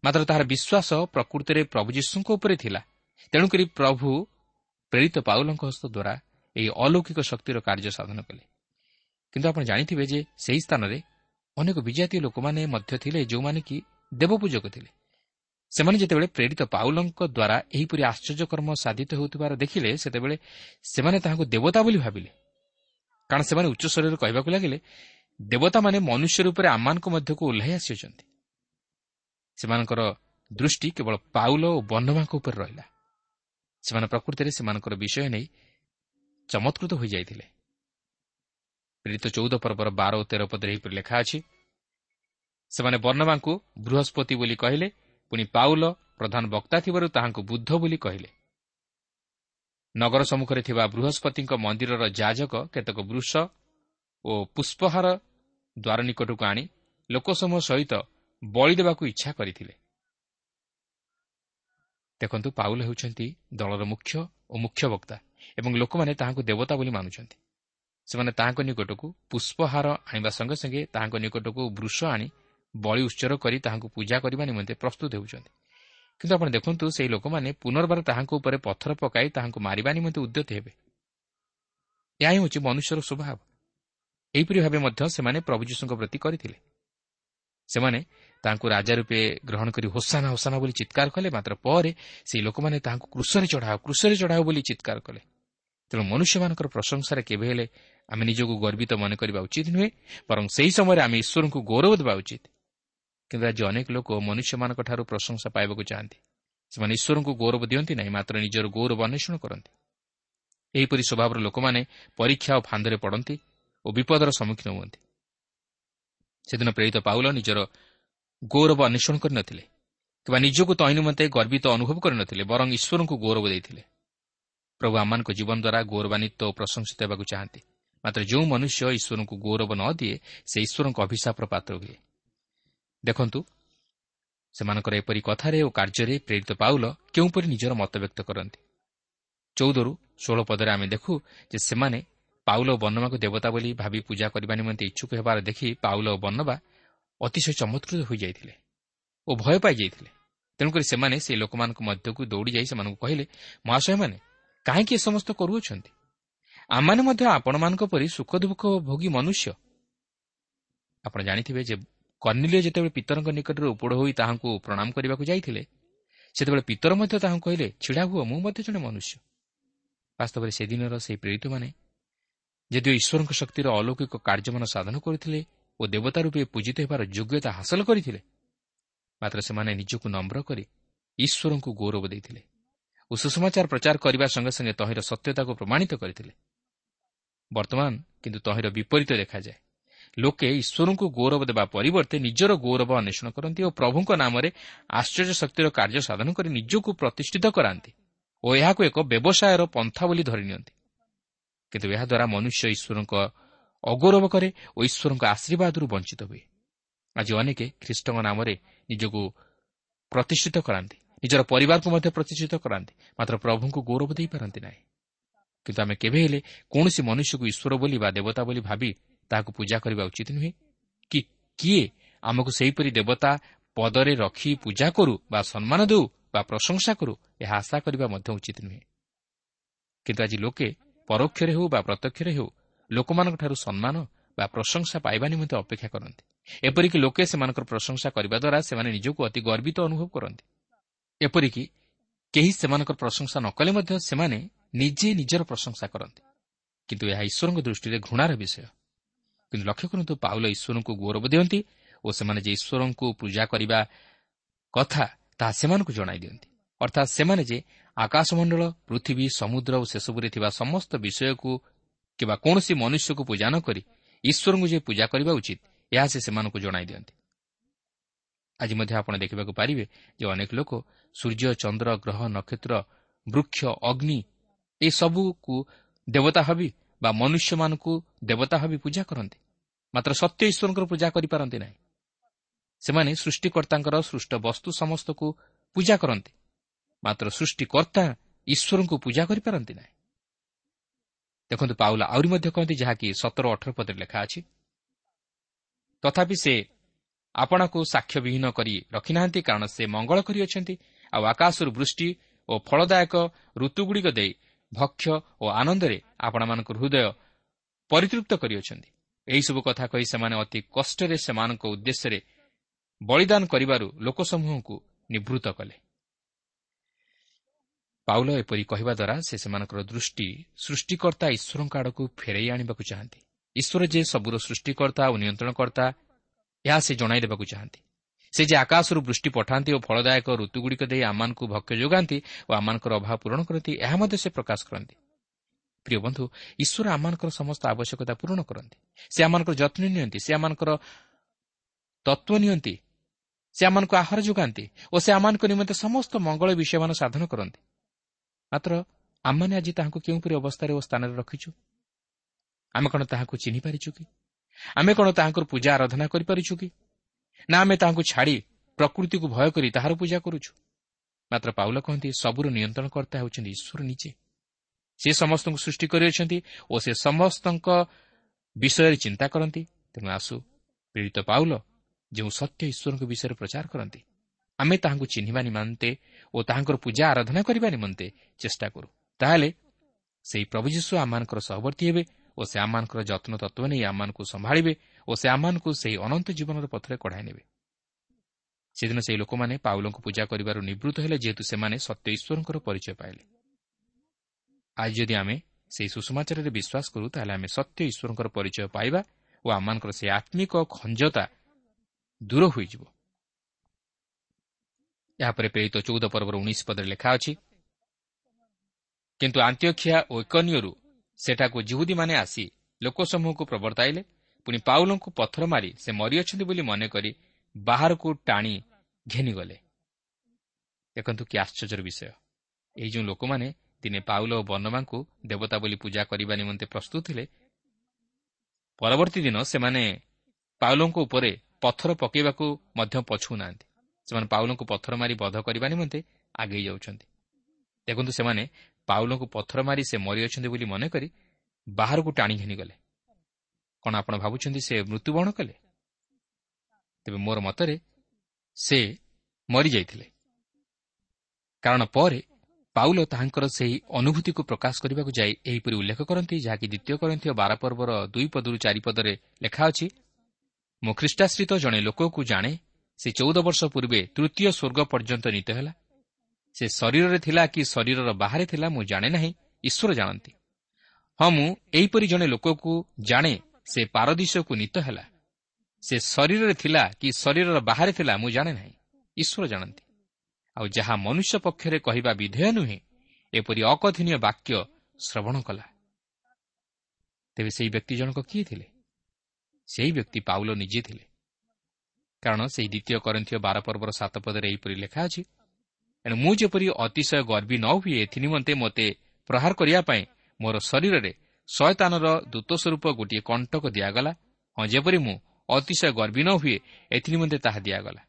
ମାତ୍ର ତାହାର ବିଶ୍ୱାସ ପ୍ରକୃତିରେ ପ୍ରଭୁ ଯୀଶୁଙ୍କ ଉପରେ ଥିଲା। ତେଣୁକରି ପ୍ରଭୁ ପ୍ରେରିତ ପାଉଲଙ୍କ ହସ୍ତ ଦ୍ୱାରା ଏହି ଅଲୌକିକ ଶକ୍ତିର କାର୍ଯ୍ୟ ସାଧନ କଲେ। କିନ୍ତୁ ଆପଣ ଜାଣିଥିବେ ଯେ ସେହି ସ୍ଥାନରେ ଅନେକ ବିଜାତୀୟ ଲୋକମାନେ ମଧ୍ୟ ଥିଲେ ଯେଉଁମାନେ କି ଦେବପୂଜକ ଥିଲେ। ସେମାନେ ଯେତେବେଳେ ପ୍ରେରିତ ପାଉଲଙ୍କ ଦ୍ୱାରା ଏହିପରି ଆଶ୍ଚର୍ଯ୍ୟକର୍ମ ସାଧିତ ହେଉଥିବାର ଦେଖିଲେ ସେତେବେଳେ ସେମାନେ ତାହାଙ୍କୁ ଦେବତା ବୋଲି ଭାବିଲେ। କାରଣ ସେମାନେ ଉଚ୍ଚ ସ୍ୱରରେ କହିବାକୁ ଲାଗିଲେ ଦେବତାମାନେ ମନୁଷ୍ୟ ରୂପରେ ଆମମାନଙ୍କ ମଧ୍ୟକୁ ଓହ୍ଲାଇ ଆସିଅଛନ୍ତି। ସେମାନଙ୍କର ଦୃଷ୍ଟି କେବଳ ପାଉଲ ଓ ବନ୍ଧମାଙ୍କ ଉପରେ ରହିଲା। ସେମାନେ ପ୍ରକୃତିରେ ସେମାନଙ୍କର ବିଷୟ ନେଇ ଚମତ୍କୃତ ହୋଇଯାଇଥିଲେ। ପ୍ରେରିତ ଚଉଦ ପର୍ବର ବାର ଓ ତେର ପଦରେ ଏହିପରି ଲେଖା ଅଛି ସେମାନେ ବର୍ଣ୍ଣମାଙ୍କୁ ବୃହସ୍ପତି ବୋଲି କହିଲେ ପୁଣି ପାଉଲ ପ୍ରଧାନ ବକ୍ତା ଥିବାରୁ ତାହାଙ୍କୁ ବୁଦ୍ଧ ବୋଲି କହିଲେ। ନଗର ସମ୍ମୁଖରେ ଥିବା ବୃହସ୍ପତିଙ୍କ ମନ୍ଦିରର ଯାଜକ କେତେକ ବୃଷ ଓ ପୁଷ୍ପହାର ଦ୍ୱାର ନିକଟକୁ ଆଣି ଲୋକସମୂହ ସହିତ ବଳି ଦେବାକୁ ଇଚ୍ଛା କରିଥିଲେ। ଦେଖନ୍ତୁ ପାଉଲ ହେଉଛନ୍ତି ଦଳର ମୁଖ୍ୟ ଓ ମୁଖ୍ୟ ବକ୍ତା ଏବଂ ଲୋକମାନେ ତାହାଙ୍କୁ ଦେବତା ବୋଲି ମାନୁଛନ୍ତି। ସେମାନେ ତାହାଙ୍କ ନିକଟକୁ ପୁଷ୍ପହାର ଆଣିବା ସଙ୍ଗେ ସଙ୍ଗେ ତାହାଙ୍କ ନିକଟକୁ ବୃଷ ଆଣି ବଳି ଉତ୍ସର କରି ତାହାଙ୍କୁ ପୂଜା କରିବା ନିମନ୍ତେ ପ୍ରସ୍ତୁତ ହେଉଛନ୍ତି। କିନ୍ତୁ ଆପଣ ଦେଖନ୍ତୁ ସେହି ଲୋକମାନେ ପୁନର୍ବାର ତାହାଙ୍କ ଉପରେ ପଥର ପକାଇ ତାହାଙ୍କୁ ମାରିବା ନିମନ୍ତେ ଉଦ୍ୟତ ହେବେ। ଏହା ହିଁ ହେଉଛି ମନୁଷ୍ୟର ସ୍ୱଭାବ। ଏହିପରି ଭାବେ ମଧ୍ୟ ସେମାନେ ପ୍ରଭୁ ଯୀଶୁଙ୍କ ପ୍ରତି କରିଥିଲେ। ସେମାନେ ତାଙ୍କୁ ରାଜା ରୂପେ ଗ୍ରହଣ କରି ହୋସାନା ହୋସାନା ବୋଲି ଚିତ୍କାର କଲେ ମାତ୍ର ପରେ ସେହି ଲୋକମାନେ ତାହାଙ୍କୁ କୃଷରେ ଚଢ଼ାଅ କୃଷରେ ଚଢ଼ାଅ ବୋଲି ଚିତ୍କାର କଲେ। ତେଣୁ ମନୁଷ୍ୟମାନଙ୍କର ପ୍ରଶଂସାରେ କେବେ ହେଲେ ଆମେ ନିଜକୁ ଗର୍ବିତ ମନେ କରିବା ଉଚିତ ନୁହେଁ ବରଂ ସେହି ସମୟରେ ଆମେ ଈଶ୍ୱରଙ୍କୁ ଗୌରବ ଦେବା ଉଚିତ। କିନ୍ତୁ ଆଜି ଅନେକ ଲୋକ ମନୁଷ୍ୟମାନଙ୍କଠାରୁ ପ୍ରଶଂସା ପାଇବାକୁ ଚାହାନ୍ତି। ସେମାନେ ଈଶ୍ୱରଙ୍କୁ ଗୌରବ ଦିଅନ୍ତି ନାହିଁ ମାତ୍ର ନିଜର ଗୌରବ ଅନ୍ୱେଷଣ କରନ୍ତି। ଏହିପରି ସ୍ୱଭାବର ଲୋକମାନେ ପରୀକ୍ଷା ଓ ଫାନ୍ଦରେ ପଡ଼ନ୍ତି ଓ ବିପଦର ସମ୍ମୁଖୀନ ହୁଅନ୍ତି। ସେଦିନ ପ୍ରେରିତ ପାଉଲ ନିଜର ଗୌରବ ଅନ୍ୱେଷଣ କରିନଥିଲେ କିମ୍ବା ନିଜକୁ ତୈ ନିମନ୍ତେ ଗର୍ବିତ ଅନୁଭବ କରିନଥିଲେ ବରଂ ଈଶ୍ୱରଙ୍କୁ ଗୌରବ ଦେଇଥିଲେ। ପ୍ରଭୁ ଆମମାନଙ୍କ ଜୀବନ ଦ୍ୱାରା ଗୌରବାନ୍ୱିତ ଓ ପ୍ରଶଂସିତ ହେବାକୁ ଚାହାନ୍ତି। ମାତ୍ର ଯେଉଁ ମନୁଷ୍ୟ ଈଶ୍ୱରଙ୍କୁ ଗୌରବ ନ ଦିଏ ସେ ଈଶ୍ୱରଙ୍କ ଅଭିଶାପର ପାତ୍ର ହୁଏ। ଦେଖନ୍ତୁ ସେମାନଙ୍କର ଏପରି କଥାରେ ଓ କାର୍ଯ୍ୟରେ ପ୍ରେରିତ ପାଉଲ କେଉଁପରି ନିଜର ମତବ୍ୟକ୍ତ କରନ୍ତି। ଚଉଦରୁ ଷୋହଳ ପଦରେ ଆମେ ଦେଖୁ ଯେ ସେମାନେ ପାଉଲ ଓ ବର୍ଣ୍ଣମାକୁ ଦେବତା ବୋଲି ଭାବି ପୂଜା କରିବା ନିମନ୍ତେ ଇଚ୍ଛୁକ ହେବାର ଦେଖି ପାଉଲ ଓ ବର୍ଣ୍ଣବା ଅତିଶୟ ଚମତ୍କୃତ ହୋଇଯାଇଥିଲେ ଓ ଭୟ ପାଇଯାଇଥିଲେ। ତେଣୁକରି ସେମାନେ ସେହି ଲୋକମାନଙ୍କ ମଧ୍ୟକୁ ଦୌଡ଼ି ଯାଇ ସେମାନଙ୍କୁ କହିଲେ ମହାଶୟମାନେ କାହିଁକି ଏ ସମସ୍ତ କରୁଅଛନ୍ତି? ଆମମାନେ ମଧ୍ୟ ଆପଣମାନଙ୍କ ପରି ସୁଖ ଦୁଃଖ ଭୋଗୀ ମନୁଷ୍ୟ। ଆପଣ ଜାଣିଥିବେ ଯେ କର୍ଣ୍ଣିଲିୟ ଯେତେବେଳେ ପିତରଙ୍କ ନିକଟରେ ଉପଡ଼ ହୋଇ ତାହାଙ୍କୁ ପ୍ରଣାମ କରିବାକୁ ଯାଇଥିଲେ ସେତେବେଳେ ପିତର ମଧ୍ୟ ତାହାଙ୍କୁ କହିଲେ ଛିଡ଼ା ହୁଅ ମୁଁ ମଧ୍ୟ ଜଣେ ମନୁଷ୍ୟ। ବାସ୍ତବରେ ସେଦିନର ସେହି ପ୍ରେରିତମାନେ ଯଦିଓ ଈଶ୍ୱରଙ୍କ ଶକ୍ତିର ଅଲୌକିକ କାର୍ଯ୍ୟମାନ ସାଧନ କରୁଥିଲେ ଓ ଦେବତା ରୂପେ ପୂଜିତ ହେବାର ଯୋଗ୍ୟତା ହାସଲ କରିଥିଲେ। ମାତ୍ର ସେମାନେ ନିଜକୁ ନମ୍ର କରି ଈଶ୍ୱରଙ୍କୁ ଗୌରବ ଦେଇଥିଲେ ଓ ସୁସମାଚାର ପ୍ରଚାର କରିବା ସଙ୍ଗେ ସଙ୍ଗେ ତହିଁର ସତ୍ୟତାକୁ ପ୍ରମାଣିତ କରିଥିଲେ। ବର୍ତ୍ତମାନ କିନ୍ତୁ ତହିଁର ବିପରୀତ ଦେଖାଯାଏ। ଲୋକେ ଈଶ୍ୱରଙ୍କୁ ଗୌରବ ଦେବା ପରିବର୍ତ୍ତେ ନିଜର ଗୌରବ ଅନ୍ୱେଷଣ କରନ୍ତି ଓ ପ୍ରଭୁଙ୍କ ନାମରେ ଆଶ୍ଚର୍ଯ୍ୟ ଶକ୍ତିର କାର୍ଯ୍ୟ ସାଧନ କରି ନିଜକୁ ପ୍ରତିଷ୍ଠିତ କରାନ୍ତି ଓ ଏହାକୁ ଏକ ବ୍ୟବସାୟର ପନ୍ଥା ବୋଲି ଧରି ନିଅନ୍ତି। କିନ୍ତୁ ଏହାଦ୍ୱାରା ମନୁଷ୍ୟ ଈଶ୍ୱରଙ୍କ ଅଗୌରବ କରେ ଓ ଈଶ୍ୱରଙ୍କ ଆଶୀର୍ବାଦରୁ ବଞ୍ଚିତ ହୁଏ। ଆଜି ଅନେକ ଖ୍ରୀଷ୍ଟଙ୍କ ନାମରେ ନିଜକୁ ପ୍ରତିଷ୍ଠିତ କରାନ୍ତି। ନିଜର ପରିବାରକୁ ମଧ୍ୟ ପ୍ରତିଷ୍ଠିତ କରାନ୍ତି। ମାତ୍ର ପ୍ରଭୁଙ୍କୁ ଗୌରବ ଦେଇପାରନ୍ତି ନାହିଁ। କିନ୍ତୁ ଆମେ କେବେ ହେଲେ କୌଣସି ମନୁଷ୍ୟକୁ ଈଶ୍ୱର ବୋଲି ବା ଦେବତା ବୋଲି ଭାବି ତାହାକୁ ପୂଜା କରିବା ଉଚିତ ନୁହେଁ କି କିଏ ଆମକୁ ସେହିପରି ଦେବତା ପଦରେ ରଖି ପୂଜା କରୁ ବା ସମ୍ମାନ ଦେଉ ବା ପ୍ରଶଂସା କରୁ ଏହା ଆଶା କରିବା ମଧ୍ୟ ଉଚିତ ନୁହେଁ। କିନ୍ତୁ ଆଜି ଲୋକେ ପରୋକ୍ଷରେ ହେଉ ବା ପ୍ରତ୍ୟକ୍ଷରେ ହେଉ ଲୋକମାନଙ୍କଠାରୁ ସମ୍ମାନ ବା ପ୍ରଶଂସା ପାଇବା ନିମନ୍ତେ ଅପେକ୍ଷା କରନ୍ତି। ଏପରିକି ଲୋକେ ସେମାନଙ୍କର ପ୍ରଶଂସା କରିବା ଦ୍ୱାରା ସେମାନେ ନିଜକୁ ଅତି ଗର୍ବିତ ଅନୁଭବ କରନ୍ତି। ଏପରିକି କେହି ସେମାନଙ୍କର ପ୍ରଶଂସା ନ କଲେ ମଧ୍ୟ ସେମାନେ ନିଜେ ନିଜର ପ୍ରଶଂସା କରନ୍ତି। କିନ୍ତୁ ଏହା ଈଶ୍ୱରଙ୍କ ଦୃଷ୍ଟିରେ ଘୃଣାର ବିଷୟ। କିନ୍ତୁ ଲକ୍ଷ୍ୟ କରନ୍ତୁ ପାଉଲ ଈଶ୍ୱରଙ୍କୁ ଗୌରବ ଦିଅନ୍ତି ଓ ସେମାନେ ଯେ ଈଶ୍ୱରଙ୍କୁ ପୂଜା କରିବା କଥା ତାହା ସେମାନଙ୍କୁ ଜଣାଇ ଦିଅନ୍ତି। ଅର୍ଥାତ୍ ସେମାନେ ଯେ ଆକାଶମଣ୍ଡଳ ପୃଥିବୀ ସମୁଦ୍ର ଓ ସେସବୁରେ ଥିବା ସମସ୍ତ ବିଷୟକୁ କିମ୍ବା କୌଣସି ମନୁଷ୍ୟକୁ ପୂଜା ନ କରି ଈଶ୍ୱରଙ୍କୁ ଯେ ପୂଜା କରିବା ଉଚିତ ଏହା ସେ ସେମାନଙ୍କୁ ଜଣାଇ ଦିଅନ୍ତି। ଆଜି ମଧ୍ୟ ଆପଣ ଦେଖିବାକୁ ପାରିବେ ଯେ ଅନେକ ଲୋକ ସୂର୍ଯ୍ୟ ଚନ୍ଦ୍ର ଗ୍ରହ ନକ୍ଷତ୍ର ବୃକ୍ଷ ଅଗ୍ନି ଏସବୁକୁ ଦେବତା ଭାବି ବା ମନୁଷ୍ୟମାନଙ୍କୁ ଦେବତା ଭାବି ପୂଜା କରନ୍ତି। ମାତ୍ର ସତ୍ୟ ଈଶ୍ୱରଙ୍କର ପୂଜା କରିପାରନ୍ତି ନାହିଁ। ସେମାନେ ସୃଷ୍ଟିକର୍ତ୍ତାଙ୍କର ସୃଷ୍ଟ ବସ୍ତୁ ସମସ୍ତକୁ ପୂଜା କରନ୍ତି। ମାତ୍ର ସୃଷ୍ଟିକର୍ତ୍ତା ଈଶ୍ୱରଙ୍କୁ ପୂଜା କରିପାରନ୍ତି ନାହିଁ। ଦେଖନ୍ତୁ ପାଉଲା ଆହୁରି ମଧ୍ୟ କହନ୍ତି ଯାହାକି ସତର ଅଠର ପଦରେ ଲେଖା ଅଛି। ତଥାପି ସେ ଆପଣଙ୍କୁ ସାକ୍ଷ୍ୟବିହୀନ କରି ରଖିନାହାନ୍ତି କାରଣ ସେ ମଙ୍ଗଳ କରିଅଛନ୍ତି ଆଉ ଆକାଶରୁ ବୃଷ୍ଟି ଓ ଫଳଦାୟକ ଋତୁଗୁଡ଼ିକ ଦେଇ ଭକ୍ଷ ଓ ଆନନ୍ଦରେ ଆପଣମାନଙ୍କ ହୃଦୟ ପରିତୃପ୍ତ କରିଅଛନ୍ତି ଏହିସବୁ କଥା କହି ସେମାନେ ଅତି କଷ୍ଟରେ ସେମାନଙ୍କ ଉଦ୍ଦେଶ୍ୟରେ ବଳିଦାନ କରିବାରୁ ଲୋକସମୂହଙ୍କୁ ନିବୃତ୍ତ କଲେ। ପାଉଲ ଏପରି କହିବା ଦ୍ୱାରା ସେ ସେମାନଙ୍କର ଦୃଷ୍ଟି ସୃଷ୍ଟିକର୍ତ୍ତା ଈଶ୍ୱରଙ୍କ ଆଡ଼କୁ ଫେରାଇ ଆଣିବାକୁ ଚାହାନ୍ତି। ଈଶ୍ୱର ଯେ ସବୁର ସୃଷ୍ଟିକର୍ତ୍ତା ଓ ନିୟନ୍ତ୍ରଣକର୍ତ୍ତା ଏହା ସେ ଜଣାଇ ଦେବାକୁ ଚାହାନ୍ତି। ସେ ଯେ ଆକାଶରୁ ବୃଷ୍ଟି ପଠାନ୍ତି ଓ ଫଳଦାୟକ ଋତୁଗୁଡ଼ିକ ଦେଇ ଆମମାନଙ୍କୁ ଭକ୍ଷ୍ୟ ଯୋଗାନ୍ତି ଓ ଆମମାନଙ୍କର ଅଭାବ ପୂରଣ କରନ୍ତି ଏହା ମଧ୍ୟ ସେ ପ୍ରକାଶ କରନ୍ତି। ପ୍ରିୟ ବନ୍ଧୁ ଈଶ୍ୱର ଆମମାନଙ୍କର ସମସ୍ତ ଆବଶ୍ୟକତା ପୂରଣ କରନ୍ତି। ସେ ଆମମାନଙ୍କର ଯତ୍ନ ନିଅନ୍ତି ସେ ଆମମାନଙ୍କର ତତ୍ତ୍ୱ ନିଅନ୍ତି ସେ ଆମମାନଙ୍କୁ ଆହାର ଯୋଗାନ୍ତି ଓ ସେ ଆମମାନଙ୍କ ନିମନ୍ତେ ସମସ୍ତ ମଙ୍ଗଳ ବିଷୟମାନ ସାଧନ କରନ୍ତି। ମାତ୍ର ଆମମାନେ ଆଜି ତାହାଙ୍କୁ କେଉଁପରି ଅବସ୍ଥାରେ ଓ ସ୍ଥାନରେ ରଖିଛୁ? ଆମେ କ'ଣ ତାହାକୁ ଚିହ୍ନିପାରିଛୁ କି? ଆମେ କ'ଣ ତାହାଙ୍କର ପୂଜା ଆରାଧନା କରିପାରୁଛୁ କି? ନା ଆମେ ତାହାଙ୍କୁ ଛାଡ଼ି ପ୍ରକୃତିକୁ ଭୟ କରି ତାହାର ପୂଜା କରୁଛୁ? ମାତ୍ର ପାଉଲ କହନ୍ତି ସବୁର ନିୟନ୍ତ୍ରଣକର୍ତ୍ତା ହେଉଛନ୍ତି ଈଶ୍ୱର ନିଜେ। ସେ ସମସ୍ତଙ୍କୁ ସୃଷ୍ଟି କରିଅଛନ୍ତି ଓ ସେ ସମସ୍ତଙ୍କ ବିଷୟରେ ଚିନ୍ତା କରନ୍ତି। ତେଣୁ ଆସୁ ପୀଡ଼ିତ ପାଉଲ ଯେଉଁ ସତ୍ୟ ଈଶ୍ୱରଙ୍କ ବିଷୟରେ ପ୍ରଚାର କରନ୍ତି। ଆମେ ତାହାଙ୍କୁ ଚିହ୍ନିବା ନିମନ୍ତେ ଓ ତାହାଙ୍କର ପୂଜା ଆରାଧନା କରିବା ନିମନ୍ତେ ଚେଷ୍ଟା କରୁ। ତାହେଲେ ସେହି ପ୍ରଭୁ ଯୀଶୁ ଆମମାନଙ୍କର ସହବର୍ତ୍ତୀ ହେବେ ଓ ସେ ଆମମାନଙ୍କର ଯତ୍ନ ତତ୍ତ୍ୱ ନେଇ ଆମମାନଙ୍କୁ ସମ୍ଭାଳିବେ ଓ ସେ ଆମମାନଙ୍କୁ ସେହି ଅନନ୍ତ ଜୀବନର ପଥରେ କଢ଼ାଇ ନେବେ। ସେଦିନ ସେହି ଲୋକମାନେ ପାଉଲଙ୍କୁ ପୂଜା କରିବାରୁ ନିବୃତ୍ତ ହେଲେ ଯେହେତୁ ସେମାନେ ସତ୍ୟ ଈଶ୍ୱରଙ୍କର ପରିଚୟ ପାଇଲେ। ଆଜି ଯଦି ଆମେ ସେହି ସୁଷମାଚାରରେ ବିଶ୍ୱାସ କରୁ ତାହେଲେ ଆମେ ସତ୍ୟ ଈଶ୍ୱରଙ୍କର ପରିଚୟ ପାଇବା ଓ ଆମମାନଙ୍କର ସେହି ଆତ୍ମିକ ଖଞ୍ଜତା ଦୂର ହୋଇଯିବ। ଏହାପରେ ପ୍ରେରିତ ଚଉଦ ପର୍ବର ଉଣେଇଶ ପଦରେ ଲେଖା ଅଛି କିନ୍ତୁ ଆନ୍ତ୍ୟଖିଆ ଓ ଏକନିୟରୁ ସେଠାକୁ ଜିହୁଦୀମାନେ ଆସି ଲୋକସମୂହକୁ ପ୍ରବର୍ତ୍ତାଇଲେ ପୁଣି ପାଉଲଙ୍କୁ ପଥର ମାରି ସେ ମରିଅଛନ୍ତି ବୋଲି ମନେକରି ବାହାରକୁ ଟାଣି ଘେନିଗଲେ। ଦେଖନ୍ତୁ କି ଆଶ୍ଚର୍ଯ୍ୟର ବିଷୟ। ଏହି ଯେଉଁ ଲୋକମାନେ ଦିନେ ପାଉଲ ଓ ବର୍ଣ୍ଣମାଙ୍କୁ ଦେବତା ବୋଲି ପୂଜା କରିବା ନିମନ୍ତେ ପ୍ରସ୍ତୁତ ଥିଲେ ପରବର୍ତ୍ତୀ ଦିନ ସେମାନେ ପାଉଲଙ୍କ ଉପରେ ପଥର ପକାଇବାକୁ ମଧ୍ୟ ପଛୁନାହାନ୍ତି ସେମାନେ ପାଉଲଙ୍କୁ ପଥର ମାରି ବଧ କରିବା ନିମନ୍ତେ ଆଗେଇ ଯାଉଛନ୍ତି। ଦେଖନ୍ତୁ ସେମାନେ ପାଉଲଙ୍କୁ ପଥର ମାରି ସେ ମରିଅଛନ୍ତି ବୋଲି ମନେକରି ବାହାରକୁ ଟାଣି ଘେନିଗଲେ। କ'ଣ ଆପଣ ଭାବୁଛନ୍ତି ସେ ମୃତ୍ୟୁବରଣ କଲେ? ତେବେ ମୋର ମତରେ ସେ ମରିଯାଇଥିଲେ। କାରଣ ପରେ ପାଉଲ ତାହାଙ୍କର ସେହି ଅନୁଭୂତିକୁ ପ୍ରକାଶ କରିବାକୁ ଯାଇ ଏହିପରି ଉଲ୍ଲେଖ କରନ୍ତି ଯାହାକି ଦ୍ୱିତୀୟ କରନ୍ତି ବାର ପର୍ବର ଦୁଇ ପଦରୁ ଚାରିପଦରେ ଲେଖା ଅଛି ମୁଁ ଖ୍ରୀଷ୍ଟାଶ୍ରିତ ଜଣେ ଲୋକକୁ ଜାଣେ ସେ ଚଉଦ ବର୍ଷ ପୂର୍ବେ ତୃତୀୟ ସ୍ୱର୍ଗ ପର୍ଯ୍ୟନ୍ତ ନୀତ ହେଲା। ସେ ଶରୀରରେ ଥିଲା କି ଶରୀରର ବାହାରେ ଥିଲା ମୁଁ ଜାଣେ ନାହିଁ। ଈଶ୍ୱର ଜାଣନ୍ତି। ହଁ ମୁଁ ଏହିପରି ଜଣେ ଲୋକକୁ ଜାଣେ ସେ ପାରଦିଶକୁ ନୀତ ହେଲା। ସେ ଶରୀରରେ ଥିଲା କି ଶରୀରର ବାହାରେ ଥିଲା ମୁଁ ଜାଣେ ନାହିଁ। ଈଶ୍ୱର ଜାଣନ୍ତି। ଆଉ ଯାହା ମନୁଷ୍ୟ ପକ୍ଷରେ କହିବା ବିଧେୟ ନୁହେଁ ଏପରି ଅକଥନୀୟ ବାକ୍ୟ ଶ୍ରବଣ କଲା। ତେବେ ସେହି ବ୍ୟକ୍ତି ଜଣକ କିଏ ଥିଲେ? ସେହି ବ୍ୟକ୍ତି ପାଉଲ ନିଜେ ଥିଲେ। କାରଣ ସେହି ଦ୍ୱିତୀୟ କରନ୍ଥୀୟ ବାର ପର୍ବର ସାତ ପଦରେ ଏହିପରି ଲେଖା ଅଛି ଏଣୁ ମୁଁ ଯେପରି ଅତିଶୟ ଗର୍ବୀ ନ ହୁଏ ଏଥି ନିମନ୍ତେ ମୋତେ ପ୍ରହାର କରିବା ପାଇଁ ମୋର ଶରୀରରେ ଶୟତାନର ଦୂତ ସ୍ୱରୂପ ଗୋଟିଏ କଣ୍ଟକ ଦିଆଗଲା। ହଁ ଯେପରି ମୁଁ ଅତିଶୟ ଗର୍ବୀ ନ ହୁଏ ଏଥି ନିମନ୍ତେ ତାହା ଦିଆଗଲା।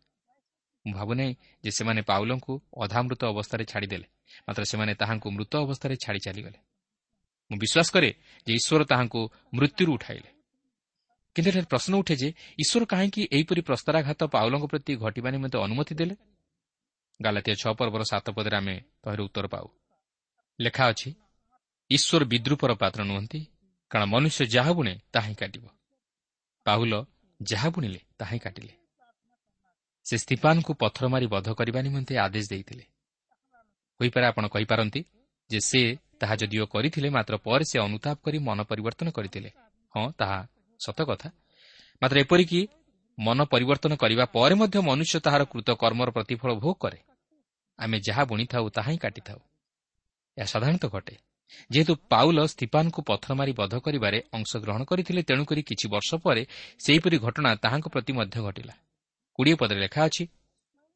ମୁଁ ଭାବୁନାହିଁ ଯେ ସେମାନେ ପାଉଲଙ୍କୁ ଅଧାମୃତ ଅବସ୍ଥାରେ ଛାଡ଼ିଦେଲେ ମାତ୍ର ସେମାନେ ତାହାଙ୍କୁ ମୃତ ଅବସ୍ଥାରେ ଛାଡ଼ି ଚାଲିଗଲେ। ମୁଁ ବିଶ୍ୱାସ କରେ ଯେ ଈଶ୍ୱର ତାହାଙ୍କୁ ମୃତ୍ୟୁରୁ ଉଠାଇଲେ। କିନ୍ତୁ ଏଠାରେ ପ୍ରଶ୍ନ ଉଠେ ଯେ ଈଶ୍ୱର କାହିଁକି ଏହିପରି ପ୍ରସ୍ତାରାଘାତ ପାଉଲଙ୍କ ପ୍ରତି ଘଟିବା ନିମନ୍ତେ ଅନୁମତି ଦେଲେ ଗାଲାତିଆ ଛଅ ପର୍ବର ସାତ ପଦରେ ଆମେ ତହିଁର ଉତ୍ତର ପାଉ। ଲେଖା ଅଛି ଈଶ୍ୱର ବିଦ୍ରୁପର ପାତ୍ର ନୁହନ୍ତି କାରଣ ମନୁଷ୍ୟ ଯାହା ବୁଣେ ତାହା ହିଁ କାଟିବ। ପାହୁଲ ଯାହା ବୁଣିଲେ ତାହା ହିଁ କାଟିଲେ। ସେ ସ୍ତିପାନଙ୍କୁ ପଥର ମାରି ବଧ କରିବା ନିମନ୍ତେ ଆଦେଶ ଦେଇଥିଲେ। ହୋଇପାରେ ଆପଣ କହିପାରନ୍ତି ଯେ ସେ ତାହା ଯଦିଓ କରିଥିଲେ ମାତ୍ର ପରେ ସେ ଅନୁତାପ କରି ମନ ପରିବର୍ତ୍ତନ କରିଥିଲେ। ହଁ ତାହା ସତ କଥା। ମାତ୍ର ଏପରିକି ମନ ପରିବର୍ତ୍ତନ କରିବା ପରେ ମଧ୍ୟ ମନୁଷ୍ୟ ତାହାର କୃତ କର୍ମର ପ୍ରତିଫଳ ଭୋଗ କରେ। ଆମେ ଯାହା ବୁଣିଥାଉ ତାହା ହିଁ କାଟିଥାଉ। ଏହା ସାଧାରଣତଃ ଘଟେ। ଯେହେତୁ ପାଉଲ ସ୍ତିପାନଙ୍କୁ ପଥର ମାରି ବଧ କରିବାରେ ଅଂଶଗ୍ରହଣ କରିଥିଲେ ତେଣୁକରି କିଛି ବର୍ଷ ପରେ ସେହିପରି ଘଟଣା ତାହାଙ୍କ ପ୍ରତି ମଧ୍ୟ ଘଟିଲା। କୋଡ଼ିଏ ପଦରେ ଲେଖା ଅଛି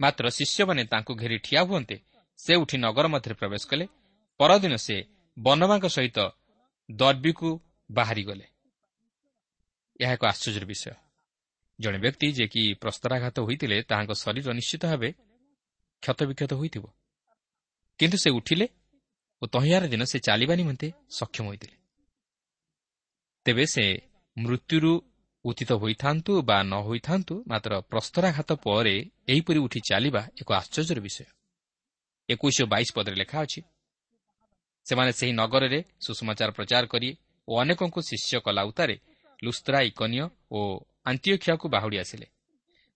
ମାତ୍ର ଶିଷ୍ୟମାନେ ତାଙ୍କୁ ଘେରି ଠିଆ ହୁଅନ୍ତେ ସେ ଉଠି ନଗର ମଧ୍ୟରେ ପ୍ରବେଶ କଲେ। ପରଦିନ ସେ ବନମାଙ୍କ ସହିତ ଦର୍ବିକୁ ବାହାରିଗଲେ। ଏହା ଏକ ଆଶ୍ଚର୍ଯ୍ୟର ବିଷୟ। ଜଣେ ବ୍ୟକ୍ତି ଯେ କି ପ୍ରସ୍ତରାଘାତ ହୋଇଥିଲେ ତାହାଙ୍କ ଶରୀର ନିଶ୍ଚିତ ଭାବେ କ୍ଷତବିକ୍ଷତ ହୋଇଥିବ। କିନ୍ତୁ ସେ ଉଠିଲେ ଓ ତହିଁଆର ଦିନ ସେ ଚାଲିବା ନିମନ୍ତେ ସକ୍ଷମ ହୋଇଥିଲେ। ତେବେ ସେ ମୃତ୍ୟୁରୁ ଉଚିତ ହୋଇଥାନ୍ତୁ ବା ନ ହୋଇଥାନ୍ତୁ ମାତ୍ର ପ୍ରସ୍ତରାଘାତ ପରେ ଏହିପରି ଉଠି ଚାଲିବା ଏକ ଆଶ୍ଚର୍ଯ୍ୟର ବିଷୟ। ଏକୋଇଶ ବାଇଶ ପଦରେ ଲେଖା ଅଛି ସେମାନେ ସେହି ନଗରରେ ସୁଷମାଚାର ପ୍ରଚାର କରି ଓ ଅନେକଙ୍କୁ ଶିଷ୍ୟ କଲା ଉତ୍ତାରେ ଲୁସ୍ତ୍ରା ଇକନିୟ ଓ ଆନ୍ତିଓଖିଆକୁ ବାହୁଡ଼ି ଆସିଲେ।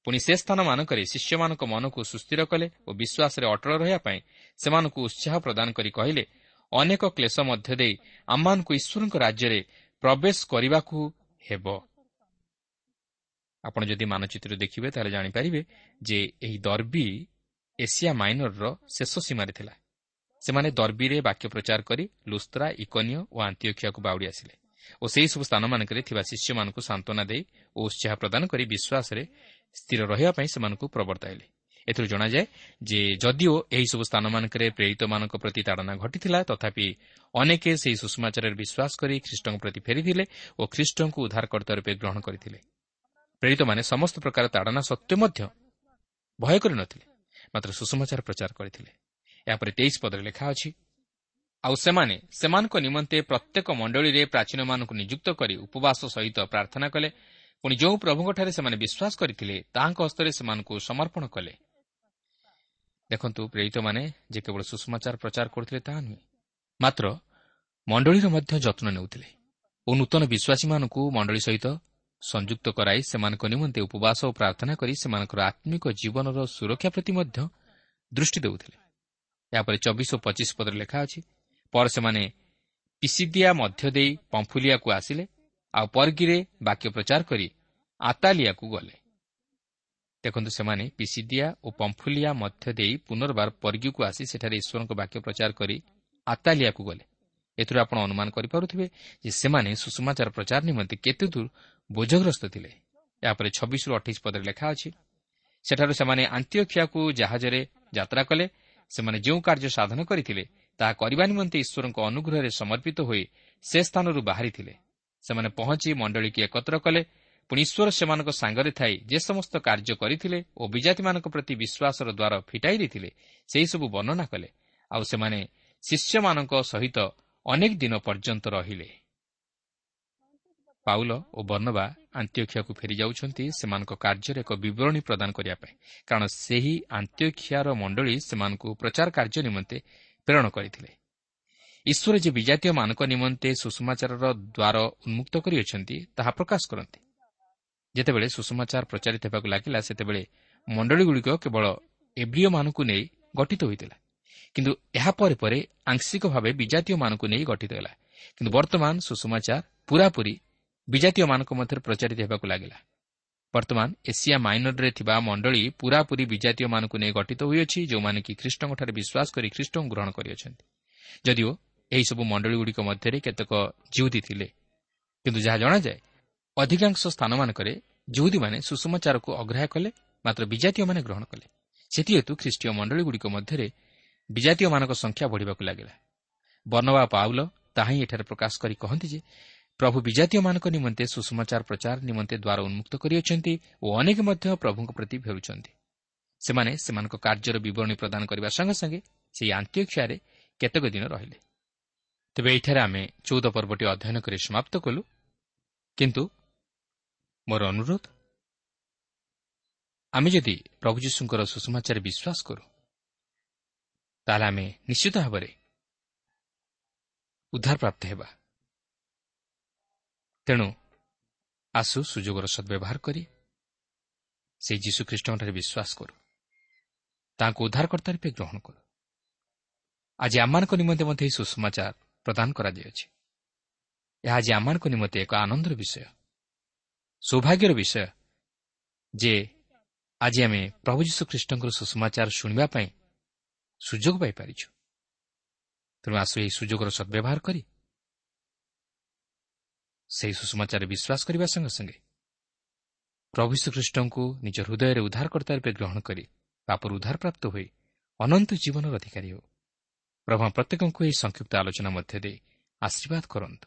ପୁଣି ସେ ସ୍ଥାନମାନଙ୍କରେ ଶିଷ୍ୟମାନଙ୍କ ମନକୁ ସୁସ୍ଥିର କଲେ ଓ ବିଶ୍ୱାସରେ ଅଟଳ ରହିବା ପାଇଁ ସେମାନଙ୍କୁ ଉତ୍ସାହ ପ୍ରଦାନ କରି କହିଲେ ଅନେକ କ୍ଲେଶ ମଧ୍ୟ ଦେଇ ଆମମାନଙ୍କୁ ଈଶ୍ୱରଙ୍କ ରାଜ୍ୟରେ ପ୍ରବେଶ କରିବାକୁ ହେବ। ଆପଣ ଯଦି ମାନଚିତ୍ର ଦେଖିବେ ତାହେଲେ ଜାଣିପାରିବେ ଯେ ଏହି ଦର୍ବୀ ଏସିଆ ମାଇନରର ଶେଷ ସୀମାରେ ଥିଲା। ସେମାନେ ଦର୍ବିରେ ବାକ୍ୟ ପ୍ରଚାର କରି ଲୁସ୍ତ୍ରା ଇକନିୟ ଓ ଆନ୍ତିଓଖିଆକୁ ବାଉଡ଼ି ଆସିଲେ। ଓ ସେହିସବୁ ସ୍ଥାନମାନଙ୍କରେ ଥିବା ଶିଷ୍ୟମାନଙ୍କୁ ସାନ୍ତ୍ୱନା ଦେଇ ଓ ଉତ୍ସାହ ପ୍ରଦାନ କରି ବିଶ୍ୱାସରେ ସ୍ଥିର ରହିବା ପାଇଁ ସେମାନଙ୍କୁ ପ୍ରବର୍ତ୍ତାଇଲେ ଏଥିରୁ ଜଣାଯାଏ ଯେ ଯଦିଓ ଏହିସବୁ ସ୍ଥାନମାନଙ୍କରେ ପ୍ରେରିତମାନଙ୍କ ପ୍ରତି ତାଡ଼ନା ଘଟିଥିଲା ତଥାପି ଅନେକ ସେହି ସୁଷମାଚାରରେ ବିଶ୍ୱାସ କରି ଖ୍ରୀଷ୍ଟଙ୍କ ପ୍ରତି ଫେରିଥିଲେ ଓ ଖ୍ରୀଷ୍ଟଙ୍କୁ ଉଦ୍ଧାରକର୍ତ୍ତା ରୂପେ ଗ୍ରହଣ କରିଥିଲେ। ପ୍ରେରିତମାନେ ସମସ୍ତ ପ୍ରକାର ତାଡ଼ନା ସତ୍ତ୍ୱେ ମଧ୍ୟ ଭୟ କରିନଥିଲେ ମାତ୍ର ସୁଷମାଚାର ପ୍ରଚାର କରିଥିଲେ। ଏହାପରେ ତେଇଶ ପଦରେ ଲେଖା ଅଛି ଆଉ ସେମାନେ ସେମାନଙ୍କ ନିମନ୍ତେ ପ୍ରତ୍ୟେକ ମଣ୍ଡଳୀରେ ପ୍ରାଚୀନମାନଙ୍କୁ ନିଯୁକ୍ତ କରି ଉପବାସ ସହିତ ପ୍ରାର୍ଥନା କଲେ। ପୁଣି ଯେଉଁ ପ୍ରଭୁଙ୍କଠାରେ ସେମାନେ ବିଶ୍ୱାସ କରିଥିଲେ ତାହାଙ୍କ ହସ୍ତରେ ସେମାନଙ୍କୁ ସମର୍ପଣ କଲେ। ଦେଖନ୍ତୁ ପ୍ରେରିତମାନେ ଯେ କେବଳ ସୁଷମାଚାର ପ୍ରଚାର କରୁଥିଲେ ତାହା ନୁହେଁ ମାତ୍ର ମଣ୍ଡଳୀର ମଧ୍ୟ ଯତ୍ନ ନେଉଥିଲେ ଓ ନୂତନ ବିଶ୍ୱାସୀମାନଙ୍କୁ ମଣ୍ଡଳୀ ସହିତ ସଂଯୁକ୍ତ କରାଇ ସେମାନଙ୍କ ନିମନ୍ତେ ଉପବାସ ଓ ପ୍ରାର୍ଥନା କରି ସେମାନଙ୍କର ଆତ୍ମିକ ଜୀବନର ସୁରକ୍ଷା ପ୍ରତି ମଧ୍ୟ ଦୃଷ୍ଟି ଦେଉଥିଲେ। ଏହାପରେ ଚବିଶ ଓ ପଚିଶ ପଦରେ ଲେଖା ଅଛି ପରେ ସେମାନେ ପିସିଦିଆ ମଧ୍ୟ ଦେଇ ପମ୍ଫୁଲିଆକୁ ଆସିଲେ ଆଉ ପର୍ଗିରେ ବାକ୍ୟ ପ୍ରଚାର କରି ଆତାଲିଆକୁ ଗଲେ। ଦେଖନ୍ତୁ ସେମାନେ ପିସିଦିଆ ଓ ପମ୍ଫୁଲିଆ ମଧ୍ୟ ଦେଇ ପୁନର୍ବାର ପର୍ଗିକୁ ଆସି ସେଠାରେ ଈଶ୍ୱରଙ୍କ ବାକ୍ୟ ପ୍ରଚାର କରି ଆତାଲିଆକୁ ଗଲେ। ଏଥିରୁ ଆପଣ ଅନୁମାନ କରିପାରୁଥିବେ ଯେ ସେମାନେ ସୁଷମାଚାର ପ୍ରଚାର ନିମନ୍ତେ କେତେ ଦୂର ବୋଝଗ୍ରସ୍ତ ଥିଲେ। ଏହାପରେ ଛବିଶରୁ ଅଠେଇଶ ପଦରେ ଲେଖା ଅଛି ସେଠାରୁ ସେମାନେ ଆନ୍ତିଓଖିଆକୁ ଜାହାଜରେ ଯାତ୍ରା କଲେ। ସେମାନେ ଯେଉଁ କାର୍ଯ୍ୟ ସାଧନ କରିଥିଲେ ତାହା କରିବା ନିମନ୍ତେ ଈଶ୍ୱରଙ୍କ ଅନୁଗ୍ରହରେ ସମର୍ପିତ ହୋଇ ସେ ସ୍ଥାନରୁ ବାହାରିଥିଲେ। ସେମାନେ ପହଞ୍ଚି ମଣ୍ଡଳୀକୁ ଏକତ୍ର କଲେ। ପୁଣି ଈଶ୍ୱର ସେମାନଙ୍କ ସାଙ୍ଗରେ ଥାଇ ଯେ ସମସ୍ତ କାର୍ଯ୍ୟ କରିଥିଲେ ଓ ବିଜାତିମାନଙ୍କ ପ୍ରତି ବିଶ୍ୱାସର ଦ୍ୱାର ଫିଟାଇ ଦେଇଥିଲେ ସେହିସବୁ ବର୍ଣ୍ଣନା କଲେ। ଆଉ ସେମାନେ ଶିଷ୍ୟମାନଙ୍କ ସହିତ ଅନେକ ଦିନ ପର୍ଯ୍ୟନ୍ତ ରହିଲେ। ପାଉଲ ଓ ବର୍ଣ୍ଣବା ଆନ୍ତ୍ୟକ୍ଷାକୁ ଫେରିଯାଉଛନ୍ତି ସେମାନଙ୍କ କାର୍ଯ୍ୟରେ ଏକ ବିବରଣୀ ପ୍ରଦାନ କରିବା ପାଇଁ। କାରଣ ସେହି ଆନ୍ତ୍ୟକ୍ଷାର ମଣ୍ଡଳୀ ସେମାନଙ୍କୁ ପ୍ରଚାର କାର୍ଯ୍ୟ ନିମନ୍ତେ ପ୍ରେରଣ କରିଥିଲେ। ଈଶ୍ୱର ଯେ ବିଜାତୀୟମାନଙ୍କ ନିମନ୍ତେ ସୁଷମାଚାରର ଦ୍ୱାର ଉନ୍ମୁକ୍ତ କରିଅଛନ୍ତି ତାହା ପ୍ରକାଶ କରନ୍ତି। ଯେତେବେଳେ ସୁଷମାଚାର ପ୍ରଚାରିତ ହେବାକୁ ଲାଗିଲା ସେତେବେଳେ ମଣ୍ଡଳୀଗୁଡ଼ିକ କେବଳ ଏବ୍ରିୟମାନଙ୍କୁ ନେଇ ଗଠିତ ହୋଇଥିଲା। କିନ୍ତୁ ଏହାପରେ ପରେ ଆଂଶିକ ଭାବେ ବିଜାତୀୟମାନଙ୍କୁ ନେଇ ଗଠିତ ହେଲା। କିନ୍ତୁ ବର୍ତ୍ତମାନ ସୁଷମାଚାର ପୁରାପୁରି ବିଜାତୀୟମାନଙ୍କ ମଧ୍ୟରେ ପ୍ରଚାରିତ ହେବାକୁ ଲାଗିଲା। ବର୍ତ୍ତମାନ ଏସିଆ ମାଇନରରେ ଥିବା ମଣ୍ଡଳୀ ପୁରାପୁରି ବିଜାତୀୟମାନଙ୍କୁ ନେଇ ଗଠିତ ହୋଇଅଛି ଯେଉଁମାନେ କି ଖ୍ରୀଷ୍ଟଙ୍କଠାରେ ବିଶ୍ୱାସ କରି ଖ୍ରୀଷ୍ଟଙ୍କୁ ଗ୍ରହଣ କରିଅଛନ୍ତି। ଯଦିଓ ଏହିସବୁ ମଣ୍ଡଳୀଗୁଡ଼ିକ ମଧ୍ୟରେ କେତେକ ଜିଉଦୀ ଥିଲେ କିନ୍ତୁ ଯାହା ଜଣାଯାଏ ଅଧିକାଂଶ ସ୍ଥାନମାନଙ୍କରେ ଜିହୁଦୀମାନେ ସୁଷମାଚାରକୁ ଅଗ୍ରାହ୍ୟ କଲେ ମାତ୍ର ବିଜାତୀୟମାନେ ଗ୍ରହଣ କଲେ। ସେଥିହେତୁ ଖ୍ରୀଷ୍ଟୀୟ ମଣ୍ଡଳୀଗୁଡ଼ିକ ମଧ୍ୟରେ ବିଜାତୀୟମାନଙ୍କ ସଂଖ୍ୟା ବଢ଼ିବାକୁ ଲାଗିଲା। ବର୍ଣ୍ଣବା ପାଉଲ ତାହା ହିଁ ଏଠାରେ ପ୍ରକାଶ କରି କହନ୍ତି ଯେ ପ୍ରଭୁ ବିଜାତୀୟମାନଙ୍କ ନିମନ୍ତେ ସୁଷମାଚାର ପ୍ରଚାର ନିମନ୍ତେ ଦ୍ୱାର ଉନ୍ମୁକ୍ତ କରିଅଛନ୍ତି ଓ ଅନେକ ମଧ୍ୟ ପ୍ରଭୁଙ୍କ ପ୍ରତି ଫେରୁଛନ୍ତି ସେମାନେ ସେମାନଙ୍କ କାର୍ଯ୍ୟର ବିବରଣୀ ପ୍ରଦାନ କରିବା ସଙ୍ଗେ ସଙ୍ଗେ ସେହି ଆନ୍ତ୍ୟକ୍ଷାରେ କେତେକ ଦିନ ରହିଲେ। ତେବେ ଏଠାରେ ଆମେ ଚଉଦ ପର୍ବଟି ଅଧ୍ୟୟନ କରି ସମାପ୍ତ କଲୁ। କିନ୍ତୁ ମୋର ଅନୁରୋଧ ଆମେ ଯଦି ପ୍ରଭୁ ଯୀଶୁଙ୍କର ସୁଷମାଚାରରେ ବିଶ୍ୱାସ କରୁ ତାହେଲେ ଆମେ ନିଶ୍ଚିତ ଭାବରେ ଉଦ୍ଧାରପ୍ରାପ୍ତ ହେବା। ତେଣୁ ଆସୁ ସୁଯୋଗର ସଦ୍ବ୍ୟବହାର କରି ସେହି ଯୀଶୁଖ୍ରୀଷ୍ଟଙ୍କଠାରେ ବିଶ୍ୱାସ କରୁ। ତାଙ୍କୁ ଉଦ୍ଧାରକର୍ତ୍ତା ରୂପେ ଗ୍ରହଣ କରୁ। ଆଜି ଆମମାନଙ୍କ ନିମନ୍ତେ ମଧ୍ୟ ଏହି ସୁଷମାଚାର ପ୍ରଦାନ କରାଯାଇଅଛି। ଏହା ଆଜି ଆମମାନଙ୍କ ନିମନ୍ତେ ଏକ ଆନନ୍ଦର ବିଷୟ ସୌଭାଗ୍ୟର ବିଷୟ ଯେ ଆଜି ଆମେ ପ୍ରଭୁ ଯୀଶୁଖ୍ରୀଷ୍ଟଙ୍କର ସୁଷମାଚାର ଶୁଣିବା ପାଇଁ ସୁଯୋଗ ପାଇପାରିଛୁ। ତେଣୁ ଆସୁ ଏହି ସୁଯୋଗର ସଦ୍ବ୍ୟବହାର କରି ସେହି ସୁଷମାଚାରରେ ବିଶ୍ୱାସ କରିବା ସଙ୍ଗେ ସଙ୍ଗେ ପ୍ରଭୁ ଶ୍ରୀଖ୍ରୀଷ୍ଟଙ୍କୁ ନିଜ ହୃଦୟରେ ଉଦ୍ଧାରକର୍ତ୍ତା ରୂପେ ଗ୍ରହଣ କରି ପାପରୁ ଉଦ୍ଧାରପ୍ରାପ୍ତ ହୋଇ ଅନନ୍ତ ଜୀବନର ଅଧିକାରୀ ହେଉ। ପ୍ରଭା ପ୍ରତ୍ୟେକଙ୍କୁ ଏହି ସଂକ୍ଷିପ୍ତ ଆଲୋଚନା ମଧ୍ୟ ଦେଇ ଆଶୀର୍ବାଦ କରନ୍ତୁ।